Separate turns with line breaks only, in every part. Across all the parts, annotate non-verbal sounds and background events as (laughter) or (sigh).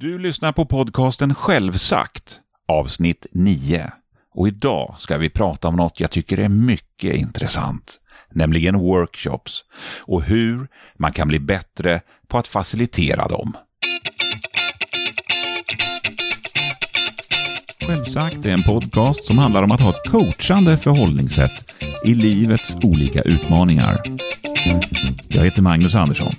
Du lyssnar på podcasten Självsagt, avsnitt 9. Och idag ska vi prata om något jag tycker är mycket intressant, nämligen workshops och hur man kan bli bättre på att facilitera dem. Självsagt är en podcast som handlar om att ha ett coachande förhållningssätt i livets olika utmaningar. Jag heter Magnus Andersson.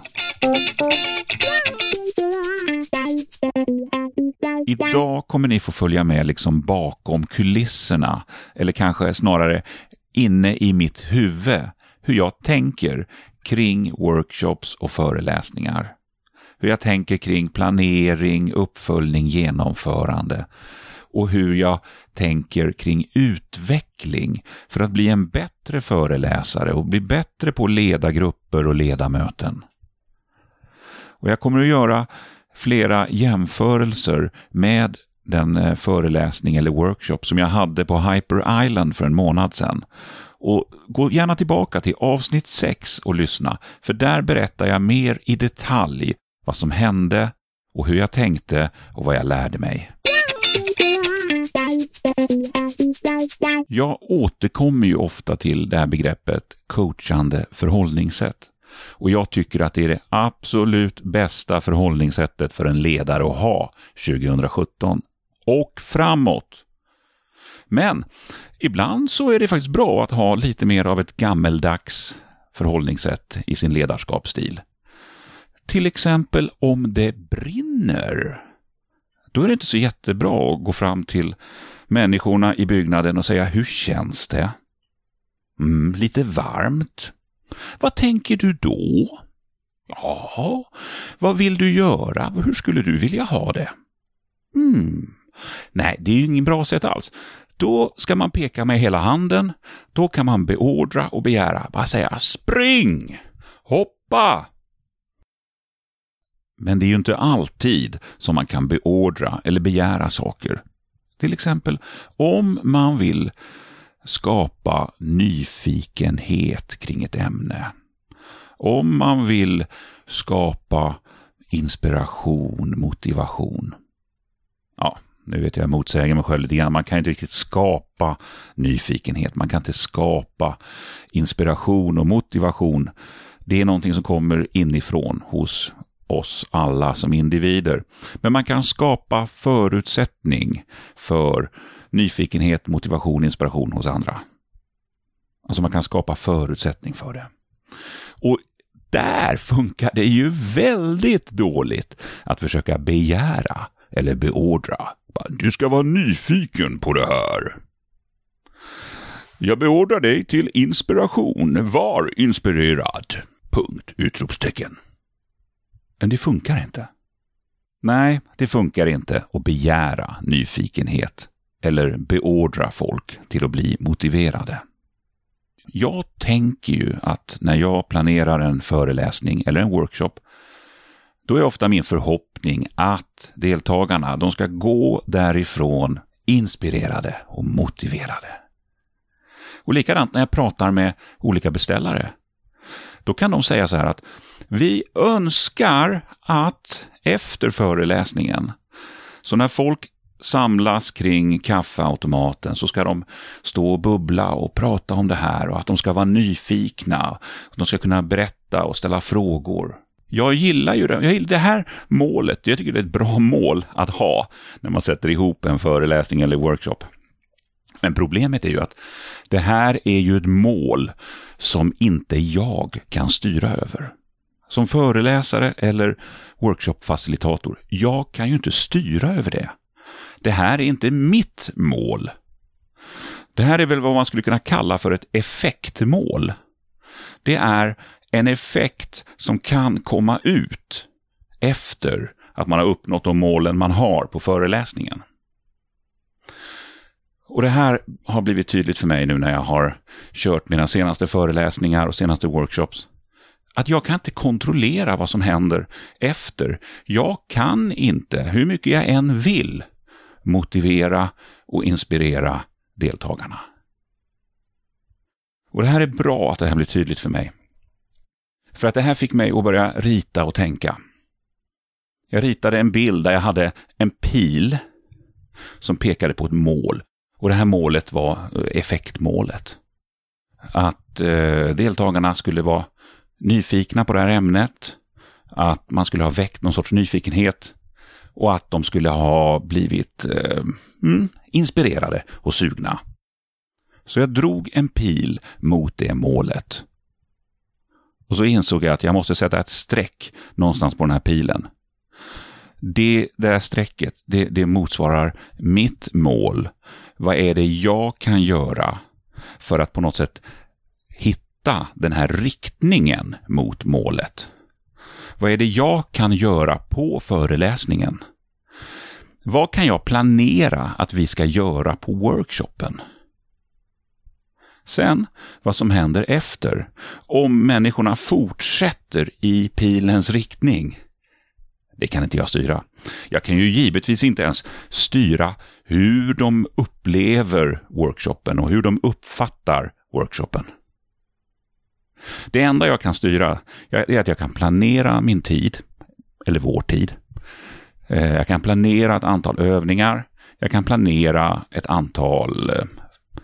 Idag kommer ni få följa med liksom bakom kulisserna, eller kanske snarare inne i mitt huvud, hur jag tänker kring workshops och föreläsningar. Hur jag tänker kring planering, uppföljning, genomförande och hur jag tänker kring utveckling för att bli en bättre föreläsare och bli bättre på att leda grupper och leda möten. Och jag kommer att göra flera jämförelser med den eh, föreläsning eller workshop som jag hade på Hyper Island för en månad sedan. Och gå gärna tillbaka till avsnitt 6 och lyssna, för där berättar jag mer i detalj vad som hände och hur jag tänkte och vad jag lärde mig. Jag återkommer ju ofta till det här begreppet coachande förhållningssätt. Och jag tycker att det är det absolut bästa förhållningssättet för en ledare att ha 2017 och framåt. Men ibland så är det faktiskt bra att ha lite mer av ett gammeldags förhållningssätt i sin ledarskapsstil. Till exempel om det brinner. Då är det inte så jättebra att gå fram till människorna i byggnaden och säga hur känns det? Mm, lite varmt. Vad tänker du då? Ja, vad vill du göra? Hur skulle du vilja ha det? Hmm. Nej, det är ju ingen bra sätt alls. Då ska man peka med hela handen. Då kan man beordra och begära. Bara säga spring! Hoppa! Men det är ju inte alltid som man kan beordra eller begära saker. Till exempel om man vill skapa nyfikenhet kring ett ämne. Om man vill skapa inspiration, motivation. Ja, nu vet jag, jag motsäger mig själv lite grann. Man kan inte riktigt skapa nyfikenhet. Man kan inte skapa inspiration och motivation. Det är någonting som kommer inifrån hos oss alla som individer. Men man kan skapa förutsättning för nyfikenhet, motivation, inspiration hos andra. Alltså man kan skapa förutsättning för det. Och där funkar det ju väldigt dåligt att försöka begära eller beordra. Du ska vara nyfiken på det här. Jag beordrar dig till inspiration. Var inspirerad. Punkt. Utropstecken. Men det funkar inte. Nej, det funkar inte att begära nyfikenhet eller beordra folk till att bli motiverade. Jag tänker ju att när jag planerar en föreläsning eller en workshop, då är ofta min förhoppning att deltagarna de ska gå därifrån inspirerade och motiverade. Och likadant när jag pratar med olika beställare. Då kan de säga så här att vi önskar att efter föreläsningen, så när folk samlas kring kaffeautomaten så ska de stå och bubbla och prata om det här och att de ska vara nyfikna. De ska kunna berätta och ställa frågor. Jag gillar ju det. Jag gillar det här målet. Jag tycker det är ett bra mål att ha när man sätter ihop en föreläsning eller workshop. Men problemet är ju att det här är ju ett mål som inte jag kan styra över. Som föreläsare eller workshopfacilitator, jag kan ju inte styra över det. Det här är inte mitt mål. Det här är väl vad man skulle kunna kalla för ett effektmål. Det är en effekt som kan komma ut efter att man har uppnått de målen man har på föreläsningen. Och Det här har blivit tydligt för mig nu när jag har kört mina senaste föreläsningar och senaste workshops. Att jag kan inte kontrollera vad som händer efter. Jag kan inte, hur mycket jag än vill, motivera och inspirera deltagarna. Och Det här är bra att det här blir tydligt för mig. För att det här fick mig att börja rita och tänka. Jag ritade en bild där jag hade en pil som pekade på ett mål. Och det här målet var effektmålet. Att eh, deltagarna skulle vara nyfikna på det här ämnet, att man skulle ha väckt någon sorts nyfikenhet och att de skulle ha blivit eh, mm, inspirerade och sugna. Så jag drog en pil mot det målet. Och så insåg jag att jag måste sätta ett streck någonstans på den här pilen. Det där strecket, det, det motsvarar mitt mål. Vad är det jag kan göra för att på något sätt hitta den här riktningen mot målet? Vad är det jag kan göra på föreläsningen? Vad kan jag planera att vi ska göra på workshopen? Sen vad som händer efter, om människorna fortsätter i pilens riktning. Det kan inte jag styra. Jag kan ju givetvis inte ens styra hur de upplever workshopen och hur de uppfattar workshopen. Det enda jag kan styra är att jag kan planera min tid, eller vår tid. Eh, jag kan planera ett antal övningar. Jag kan planera ett antal eh,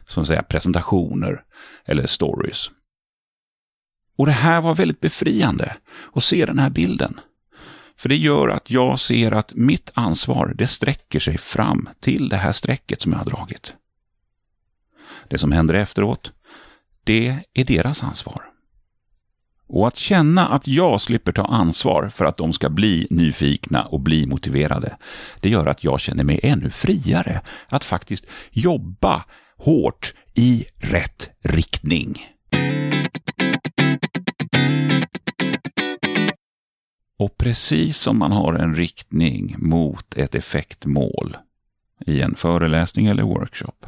som säga, presentationer eller stories. Och det här var väldigt befriande att se den här bilden. För det gör att jag ser att mitt ansvar, det sträcker sig fram till det här strecket som jag har dragit. Det som händer efteråt, det är deras ansvar. Och att känna att jag slipper ta ansvar för att de ska bli nyfikna och bli motiverade, det gör att jag känner mig ännu friare att faktiskt jobba hårt i rätt riktning. Och precis som man har en riktning mot ett effektmål i en föreläsning eller workshop,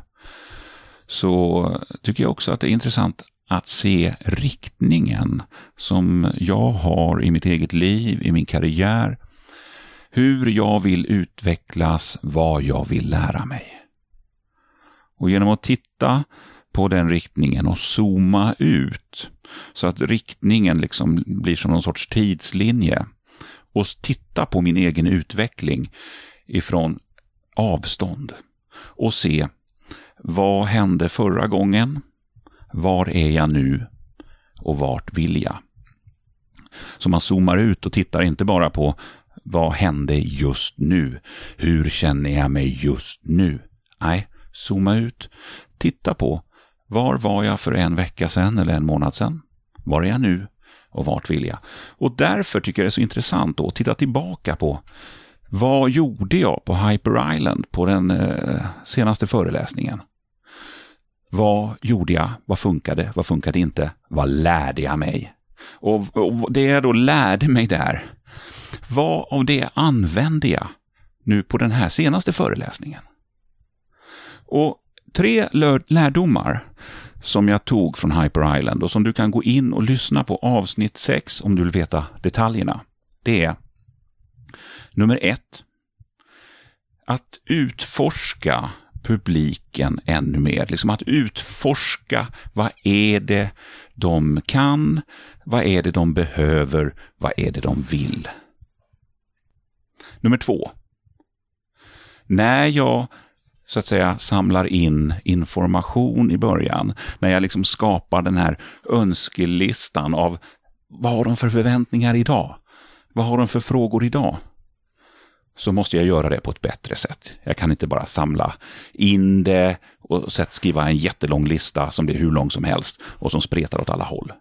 så tycker jag också att det är intressant att se riktningen som jag har i mitt eget liv, i min karriär, hur jag vill utvecklas, vad jag vill lära mig. Och genom att titta på den riktningen och zooma ut så att riktningen liksom blir som någon sorts tidslinje och titta på min egen utveckling ifrån avstånd och se vad hände förra gången? Var är jag nu? Och vart vill jag? Så man zoomar ut och tittar inte bara på vad hände just nu? Hur känner jag mig just nu? Nej, zooma ut. Titta på var var jag för en vecka sedan eller en månad sedan? Var är jag nu? Och vart vill jag? Och därför tycker jag det är så intressant att titta tillbaka på vad gjorde jag på Hyper Island på den eh, senaste föreläsningen? Vad gjorde jag? Vad funkade? Vad funkade inte? Vad lärde jag mig? Och, och det jag då lärde mig där, vad av det använde jag nu på den här senaste föreläsningen? Och tre lärdomar som jag tog från Hyper Island och som du kan gå in och lyssna på avsnitt 6 om du vill veta detaljerna. Det är nummer ett. Att utforska publiken ännu mer. Liksom att utforska vad är det de kan, vad är det de behöver, vad är det de vill. Nummer två. När jag så att säga samlar in information i början. När jag liksom skapar den här önskelistan av vad har de för förväntningar idag? Vad har de för frågor idag? Så måste jag göra det på ett bättre sätt. Jag kan inte bara samla in det och skriva en jättelång lista som blir hur lång som helst och som spretar åt alla håll.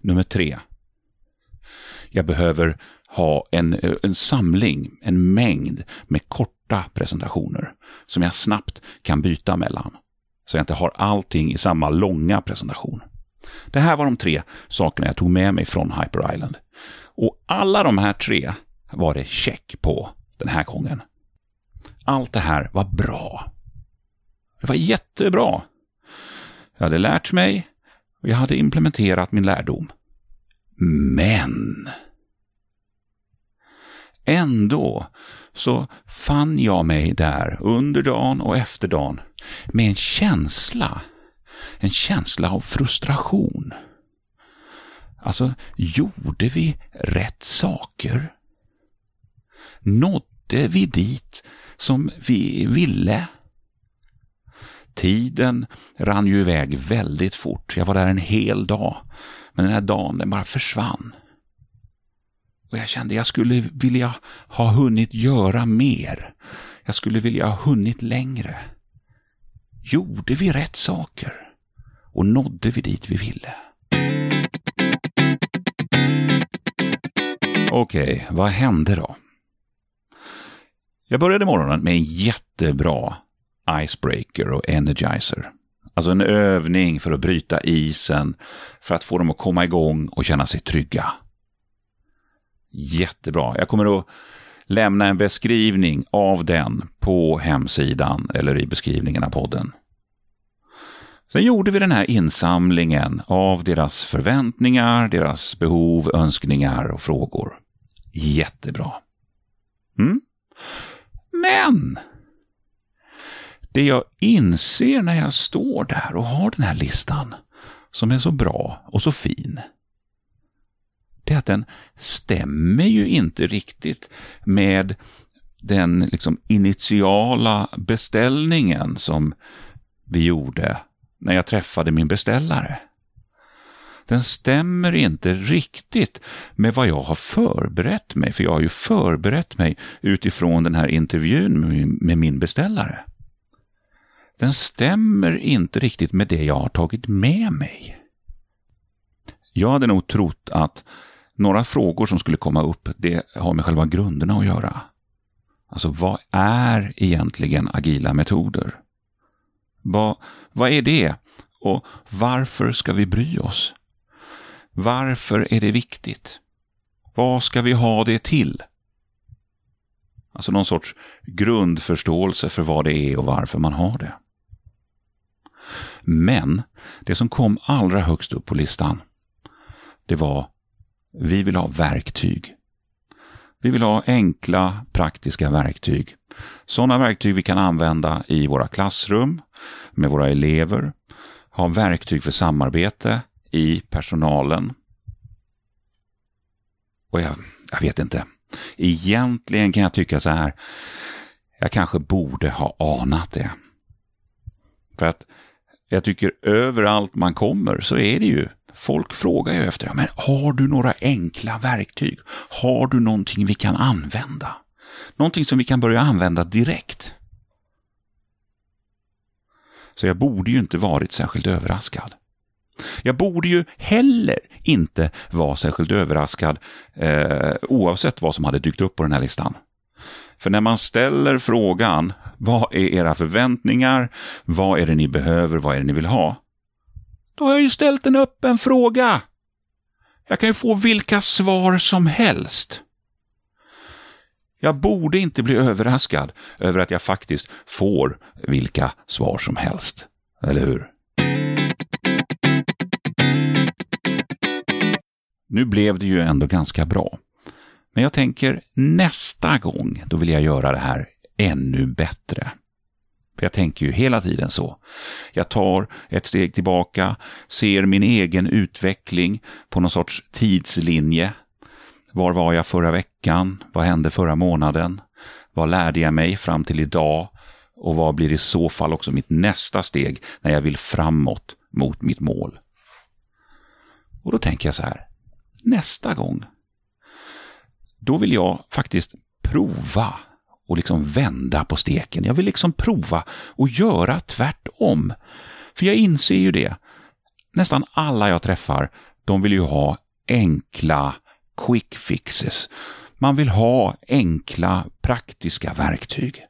Nummer tre. Jag behöver ha en, en samling, en mängd med korta presentationer som jag snabbt kan byta mellan. Så jag inte har allting i samma långa presentation. Det här var de tre sakerna jag tog med mig från Hyper Island. Och alla de här tre var det check på den här gången. Allt det här var bra. Det var jättebra. Jag hade lärt mig och jag hade implementerat min lärdom. Men Ändå så fann jag mig där under dagen och efter dagen med en känsla, en känsla av frustration. Alltså, gjorde vi rätt saker? Nådde vi dit som vi ville? Tiden rann ju iväg väldigt fort. Jag var där en hel dag. Men den här dagen, den bara försvann. Och jag kände jag skulle vilja ha hunnit göra mer. Jag skulle vilja ha hunnit längre. Gjorde vi rätt saker? Och nådde vi dit vi ville? Okej, okay, vad hände då? Jag började morgonen med en jättebra icebreaker och energizer. Alltså en övning för att bryta isen, för att få dem att komma igång och känna sig trygga. Jättebra. Jag kommer att lämna en beskrivning av den på hemsidan eller i beskrivningen av podden. Sen gjorde vi den här insamlingen av deras förväntningar, deras behov, önskningar och frågor. Jättebra. Mm? Men det jag inser när jag står där och har den här listan, som är så bra och så fin, det är att den stämmer ju inte riktigt med den liksom initiala beställningen som vi gjorde när jag träffade min beställare. Den stämmer inte riktigt med vad jag har förberett mig, för jag har ju förberett mig utifrån den här intervjun med min beställare. Den stämmer inte riktigt med det jag har tagit med mig. Jag hade nog trott att några frågor som skulle komma upp, det har med själva grunderna att göra. Alltså vad är egentligen agila metoder? Vad, vad är det? Och varför ska vi bry oss? Varför är det viktigt? Vad ska vi ha det till? Alltså någon sorts grundförståelse för vad det är och varför man har det. Men det som kom allra högst upp på listan, det var vi vill ha verktyg. Vi vill ha enkla, praktiska verktyg. Sådana verktyg vi kan använda i våra klassrum, med våra elever, ha verktyg för samarbete i personalen. Och jag, jag vet inte. Egentligen kan jag tycka så här. Jag kanske borde ha anat det. För att jag tycker överallt man kommer så är det ju Folk frågar ju efter, men har du några enkla verktyg? Har du någonting vi kan använda? Någonting som vi kan börja använda direkt? Så jag borde ju inte varit särskilt överraskad. Jag borde ju heller inte vara särskilt överraskad eh, oavsett vad som hade dykt upp på den här listan. För när man ställer frågan, vad är era förväntningar? Vad är det ni behöver? Vad är det ni vill ha? Då har jag ju ställt en öppen fråga. Jag kan ju få vilka svar som helst. Jag borde inte bli överraskad över att jag faktiskt får vilka svar som helst. Eller hur? Nu blev det ju ändå ganska bra. Men jag tänker nästa gång, då vill jag göra det här ännu bättre. För jag tänker ju hela tiden så. Jag tar ett steg tillbaka, ser min egen utveckling på någon sorts tidslinje. Var var jag förra veckan? Vad hände förra månaden? Vad lärde jag mig fram till idag? Och vad blir i så fall också mitt nästa steg när jag vill framåt mot mitt mål? Och då tänker jag så här, nästa gång, då vill jag faktiskt prova och liksom vända på steken. Jag vill liksom prova och göra tvärtom. För jag inser ju det. Nästan alla jag träffar, de vill ju ha enkla quick fixes. Man vill ha enkla praktiska verktyg.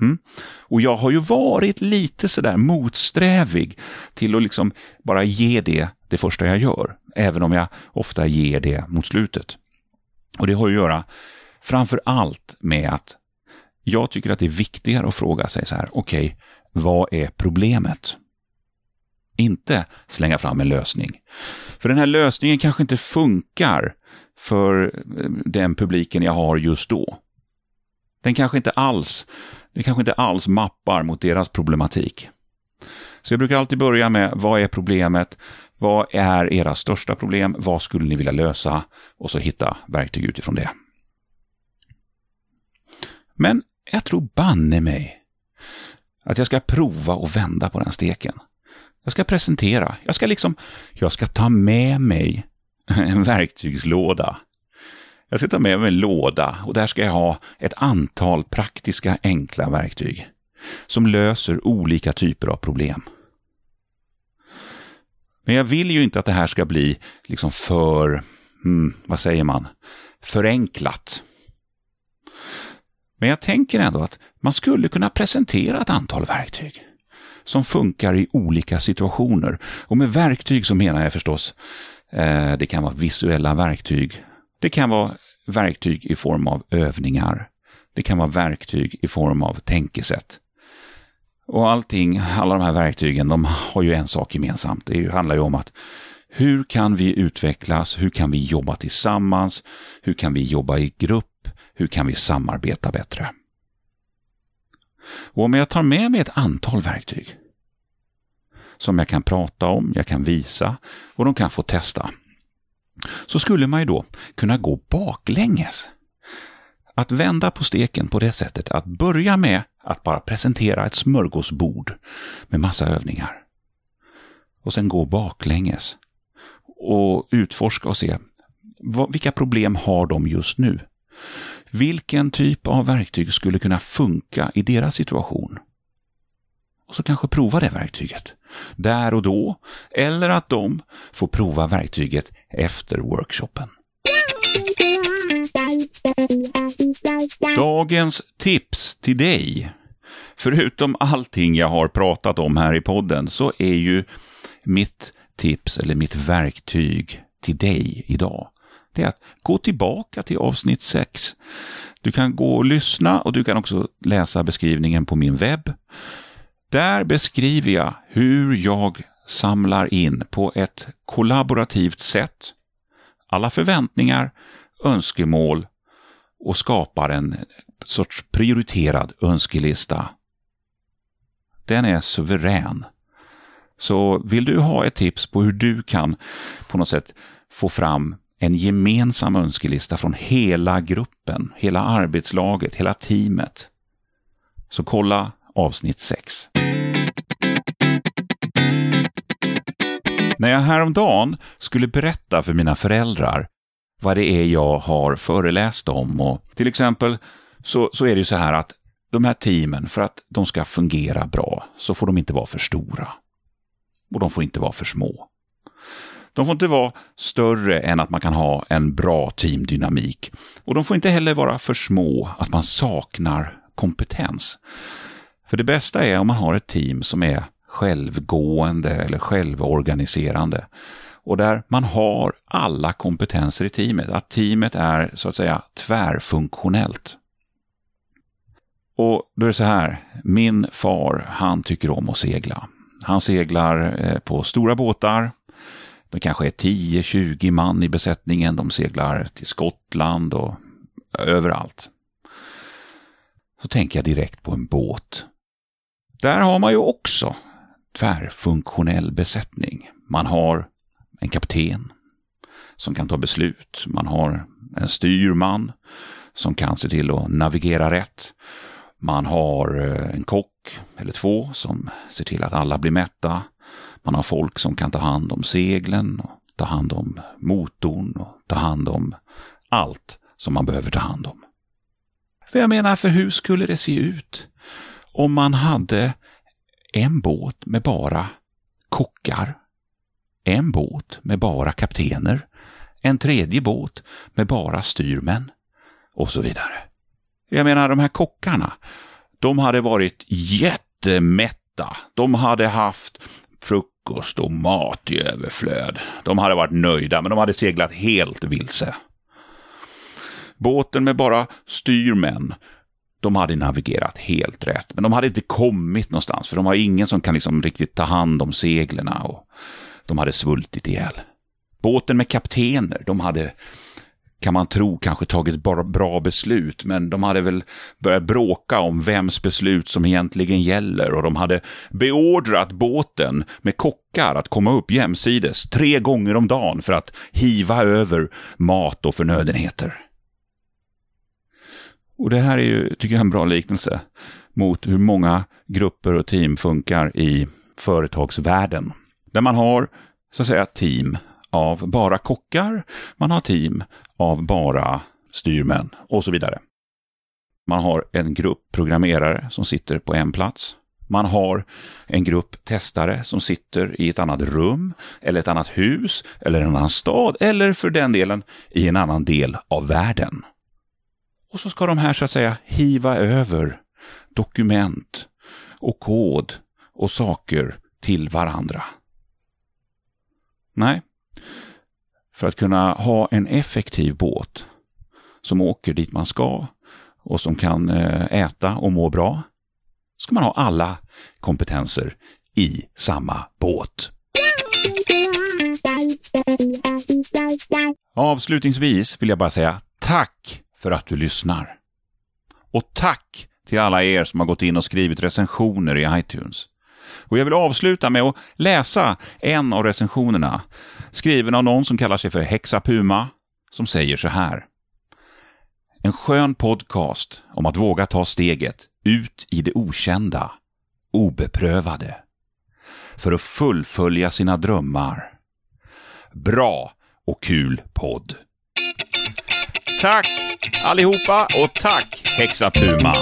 Mm. Och jag har ju varit lite sådär motsträvig till att liksom bara ge det det första jag gör, även om jag ofta ger det mot slutet. Och det har att göra framför allt med att jag tycker att det är viktigare att fråga sig så här, okej, okay, vad är problemet? Inte slänga fram en lösning. För den här lösningen kanske inte funkar för eh, den publiken jag har just då. Den kanske inte alls, den kanske inte alls mappar mot deras problematik. Så jag brukar alltid börja med, vad är problemet? Vad är era största problem? Vad skulle ni vilja lösa? Och så hitta verktyg utifrån det. Men jag tror banne mig att jag ska prova och vända på den steken. Jag ska presentera. Jag ska liksom, jag ska ta med mig (laughs) en verktygslåda. Jag ska ta med mig en låda och där ska jag ha ett antal praktiska enkla verktyg som löser olika typer av problem. Men jag vill ju inte att det här ska bli liksom för, hmm, vad säger man, förenklat. Men jag tänker ändå att man skulle kunna presentera ett antal verktyg som funkar i olika situationer. Och med verktyg så menar jag förstås, eh, det kan vara visuella verktyg, det kan vara verktyg i form av övningar, det kan vara verktyg i form av tänkesätt. Och allting, alla de här verktygen, de har ju en sak gemensamt. Det handlar ju om att hur kan vi utvecklas? Hur kan vi jobba tillsammans? Hur kan vi jobba i grupp? Hur kan vi samarbeta bättre? Och om jag tar med mig ett antal verktyg som jag kan prata om, jag kan visa och de kan få testa, så skulle man ju då kunna gå baklänges. Att vända på steken på det sättet att börja med att bara presentera ett smörgåsbord med massa övningar. Och sen gå baklänges och utforska och se vad, vilka problem har de just nu? Vilken typ av verktyg skulle kunna funka i deras situation? Och så kanske prova det verktyget där och då, eller att de får prova verktyget efter workshopen. Dagens tips till dig. Förutom allting jag har pratat om här i podden så är ju mitt tips eller mitt verktyg till dig idag det är att gå tillbaka till avsnitt 6. Du kan gå och lyssna och du kan också läsa beskrivningen på min webb. Där beskriver jag hur jag samlar in på ett kollaborativt sätt alla förväntningar, önskemål och skapar en sorts prioriterad önskelista. Den är suverän. Så vill du ha ett tips på hur du kan på något sätt få fram en gemensam önskelista från hela gruppen, hela arbetslaget, hela teamet. Så kolla avsnitt 6. När jag häromdagen skulle berätta för mina föräldrar vad det är jag har föreläst om och till exempel så, så är det ju så här att de här teamen, för att de ska fungera bra, så får de inte vara för stora. Och de får inte vara för små. De får inte vara större än att man kan ha en bra teamdynamik. Och de får inte heller vara för små, att man saknar kompetens. För det bästa är om man har ett team som är självgående eller självorganiserande. Och där man har alla kompetenser i teamet, att teamet är så att säga tvärfunktionellt. Och då är det så här, min far, han tycker om att segla. Han seglar eh, på stora båtar. Det kanske är 10-20 man i besättningen. De seglar till Skottland och överallt. Så tänker jag direkt på en båt. Där har man ju också tvärfunktionell besättning. Man har en kapten som kan ta beslut. Man har en styrman som kan se till att navigera rätt. Man har eh, en kock eller två som ser till att alla blir mätta. Man har folk som kan ta hand om seglen, och ta hand om motorn och ta hand om allt som man behöver ta hand om. För jag menar, för hur skulle det se ut om man hade en båt med bara kockar, en båt med bara kaptener, en tredje båt med bara styrmän och så vidare. Jag menar, de här kockarna, de hade varit jättemätta. De hade haft frukost och mat i överflöd. De hade varit nöjda, men de hade seglat helt vilse. Båten med bara styrmän, de hade navigerat helt rätt. Men de hade inte kommit någonstans, för de har ingen som kan liksom riktigt ta hand om seglerna och de hade svultit ihjäl. Båten med kaptener, de hade kan man tro, kanske tagit bra beslut, men de hade väl börjat bråka om vems beslut som egentligen gäller och de hade beordrat båten med kockar att komma upp jämsides tre gånger om dagen för att hiva över mat och förnödenheter. Och det här är ju, tycker jag, en bra liknelse mot hur många grupper och team funkar i företagsvärlden. Där man har, så att säga, team av bara kockar, man har team av bara styrmän och så vidare. Man har en grupp programmerare som sitter på en plats. Man har en grupp testare som sitter i ett annat rum, eller ett annat hus, eller en annan stad, eller för den delen i en annan del av världen. Och så ska de här så att säga hiva över dokument och kod och saker till varandra. Nej, för att kunna ha en effektiv båt som åker dit man ska och som kan eh, äta och må bra, ska man ha alla kompetenser i samma båt. Avslutningsvis vill jag bara säga tack för att du lyssnar. Och tack till alla er som har gått in och skrivit recensioner i iTunes. Och jag vill avsluta med att läsa en av recensionerna, skriven av någon som kallar sig för Hexapuma, som säger så här. En skön podcast om att våga ta steget ut i det okända, obeprövade, för att fullfölja sina drömmar. Bra och kul podd! Tack allihopa och tack Hexapuma!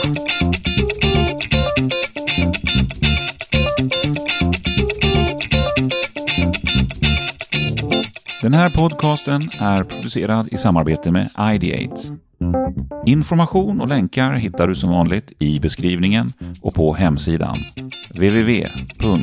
Den här podcasten är producerad i samarbete med Ideate. Information och länkar hittar du som vanligt i beskrivningen och på hemsidan www.ideate.se.